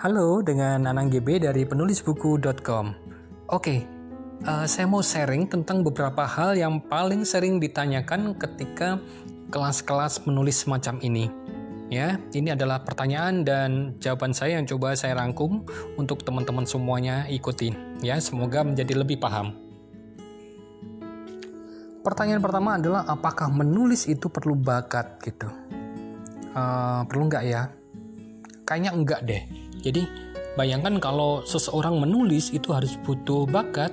Halo, dengan Anang GB dari penulisbuku.com. Oke, uh, saya mau sharing tentang beberapa hal yang paling sering ditanyakan ketika kelas-kelas menulis semacam ini. Ya, ini adalah pertanyaan dan jawaban saya yang coba saya rangkum untuk teman-teman semuanya ikutin. Ya, semoga menjadi lebih paham. Pertanyaan pertama adalah apakah menulis itu perlu bakat gitu? Uh, perlu nggak ya? Kayaknya enggak deh jadi bayangkan kalau seseorang menulis itu harus butuh bakat,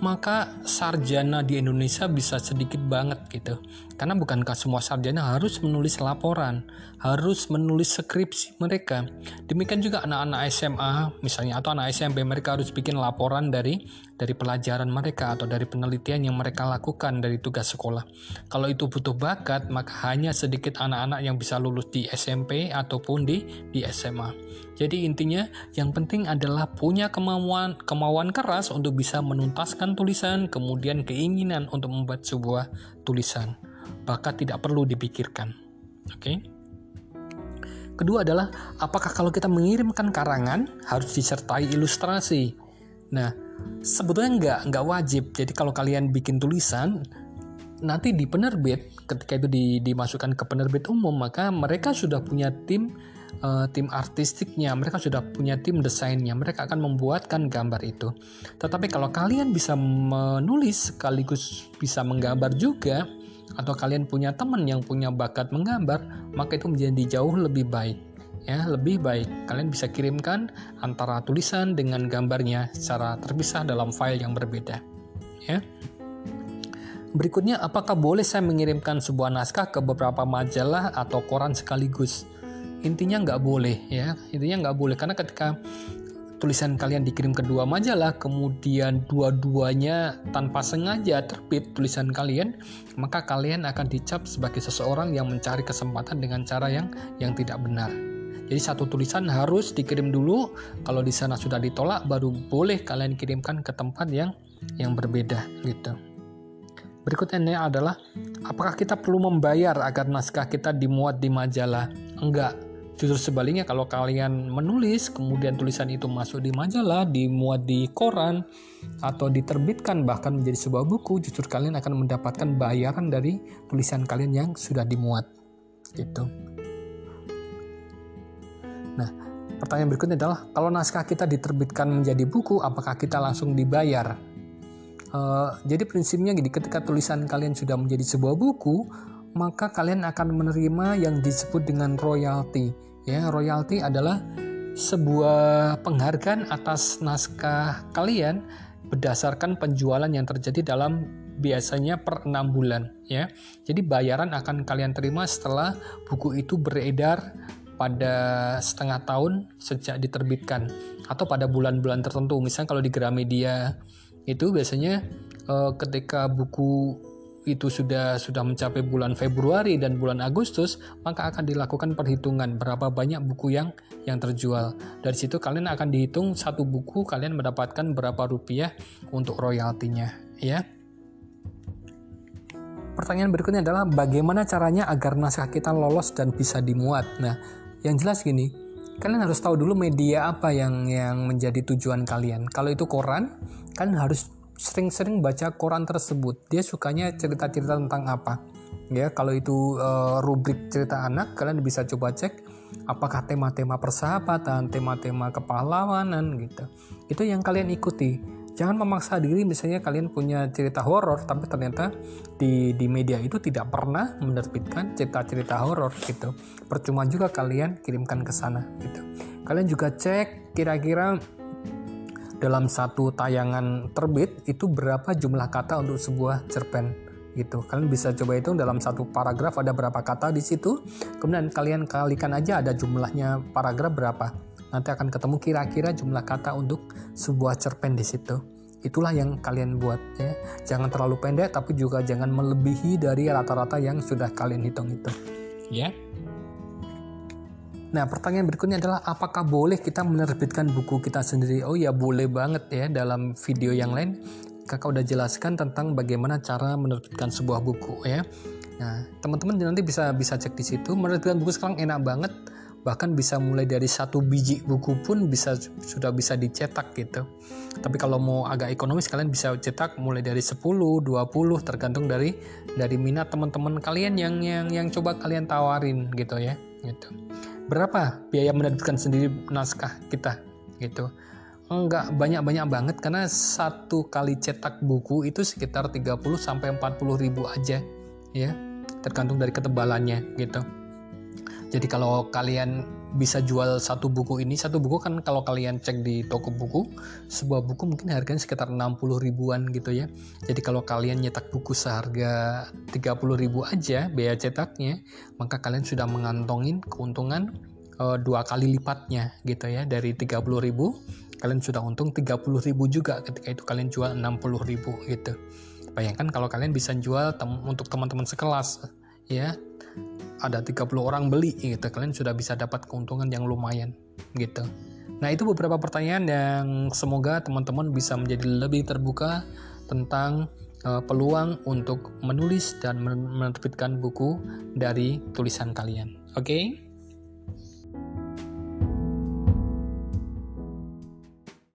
maka sarjana di Indonesia bisa sedikit banget gitu. Karena bukankah semua sarjana harus menulis laporan, harus menulis skripsi mereka. Demikian juga anak-anak SMA misalnya atau anak SMP mereka harus bikin laporan dari dari pelajaran mereka atau dari penelitian yang mereka lakukan dari tugas sekolah. Kalau itu butuh bakat, maka hanya sedikit anak-anak yang bisa lulus di SMP ataupun di di SMA. Jadi intinya yang penting adalah punya kemauan kemauan keras untuk bisa menuntaskan tulisan, kemudian keinginan untuk membuat sebuah tulisan. Bakat tidak perlu dipikirkan. Oke. Kedua adalah apakah kalau kita mengirimkan karangan harus disertai ilustrasi. Nah, sebetulnya nggak nggak wajib. Jadi kalau kalian bikin tulisan nanti di penerbit ketika itu di, dimasukkan ke penerbit umum maka mereka sudah punya tim uh, tim artistiknya, mereka sudah punya tim desainnya, mereka akan membuatkan gambar itu. Tetapi kalau kalian bisa menulis sekaligus bisa menggambar juga, atau kalian punya teman yang punya bakat menggambar, maka itu menjadi jauh lebih baik. Ya lebih baik. Kalian bisa kirimkan antara tulisan dengan gambarnya secara terpisah dalam file yang berbeda. Ya. Berikutnya, apakah boleh saya mengirimkan sebuah naskah ke beberapa majalah atau koran sekaligus? Intinya nggak boleh ya, intinya nggak boleh. Karena ketika tulisan kalian dikirim ke dua majalah, kemudian dua-duanya tanpa sengaja terbit tulisan kalian, maka kalian akan dicap sebagai seseorang yang mencari kesempatan dengan cara yang yang tidak benar. Jadi satu tulisan harus dikirim dulu. Kalau di sana sudah ditolak, baru boleh kalian kirimkan ke tempat yang yang berbeda gitu. Berikutnya adalah apakah kita perlu membayar agar naskah kita dimuat di majalah? Enggak. Justru sebaliknya kalau kalian menulis kemudian tulisan itu masuk di majalah, dimuat di koran atau diterbitkan bahkan menjadi sebuah buku, justru kalian akan mendapatkan bayaran dari tulisan kalian yang sudah dimuat. Gitu. Nah, pertanyaan berikutnya adalah kalau naskah kita diterbitkan menjadi buku, apakah kita langsung dibayar? Uh, jadi prinsipnya gini, ketika tulisan kalian sudah menjadi sebuah buku, maka kalian akan menerima yang disebut dengan royalti. Ya, royalti adalah sebuah penghargaan atas naskah kalian berdasarkan penjualan yang terjadi dalam biasanya per enam bulan ya. Jadi bayaran akan kalian terima setelah buku itu beredar pada setengah tahun sejak diterbitkan atau pada bulan-bulan tertentu. Misalnya kalau di Gramedia itu biasanya uh, ketika buku itu sudah sudah mencapai bulan Februari dan bulan Agustus, maka akan dilakukan perhitungan berapa banyak buku yang yang terjual. Dari situ kalian akan dihitung satu buku kalian mendapatkan berapa rupiah untuk royaltinya, ya. Pertanyaan berikutnya adalah bagaimana caranya agar naskah kita lolos dan bisa dimuat. Nah, yang jelas gini, kalian harus tahu dulu media apa yang yang menjadi tujuan kalian. Kalau itu koran, kalian harus sering-sering baca koran tersebut. Dia sukanya cerita-cerita tentang apa. Ya, kalau itu uh, rubrik cerita anak, kalian bisa coba cek apakah tema-tema persahabatan, tema-tema kepahlawanan gitu. Itu yang kalian ikuti jangan memaksa diri misalnya kalian punya cerita horor tapi ternyata di di media itu tidak pernah menerbitkan cerita-cerita horor gitu percuma juga kalian kirimkan ke sana gitu kalian juga cek kira-kira dalam satu tayangan terbit itu berapa jumlah kata untuk sebuah cerpen gitu kalian bisa coba hitung dalam satu paragraf ada berapa kata di situ kemudian kalian kalikan aja ada jumlahnya paragraf berapa nanti akan ketemu kira-kira jumlah kata untuk sebuah cerpen di situ. Itulah yang kalian buat ya. Jangan terlalu pendek tapi juga jangan melebihi dari rata-rata yang sudah kalian hitung itu. Ya. Nah, pertanyaan berikutnya adalah apakah boleh kita menerbitkan buku kita sendiri? Oh ya, boleh banget ya dalam video yang lain kakak udah jelaskan tentang bagaimana cara menerbitkan sebuah buku ya. Nah, teman-teman nanti bisa bisa cek di situ. Menerbitkan buku sekarang enak banget bahkan bisa mulai dari satu biji buku pun bisa sudah bisa dicetak gitu tapi kalau mau agak ekonomis kalian bisa cetak mulai dari 10 20 tergantung dari dari minat teman-teman kalian yang yang yang coba kalian tawarin gitu ya gitu berapa biaya menerbitkan sendiri naskah kita gitu. Enggak banyak-banyak banget karena satu kali cetak buku itu sekitar 30 sampai 40 ribu aja ya. Tergantung dari ketebalannya gitu. Jadi kalau kalian bisa jual satu buku ini, satu buku kan kalau kalian cek di toko buku, sebuah buku mungkin harganya sekitar 60 ribuan gitu ya. Jadi kalau kalian nyetak buku seharga 30 ribu aja biaya cetaknya, maka kalian sudah mengantongin keuntungan e, dua kali lipatnya gitu ya. Dari 30 ribu, kalian sudah untung 30 ribu juga ketika itu kalian jual 60 ribu gitu. Bayangkan kalau kalian bisa jual tem untuk teman-teman sekelas ya ada 30 orang beli gitu kalian sudah bisa dapat keuntungan yang lumayan gitu nah itu beberapa pertanyaan yang semoga teman-teman bisa menjadi lebih terbuka tentang uh, peluang untuk menulis dan menerbitkan buku dari tulisan kalian oke okay?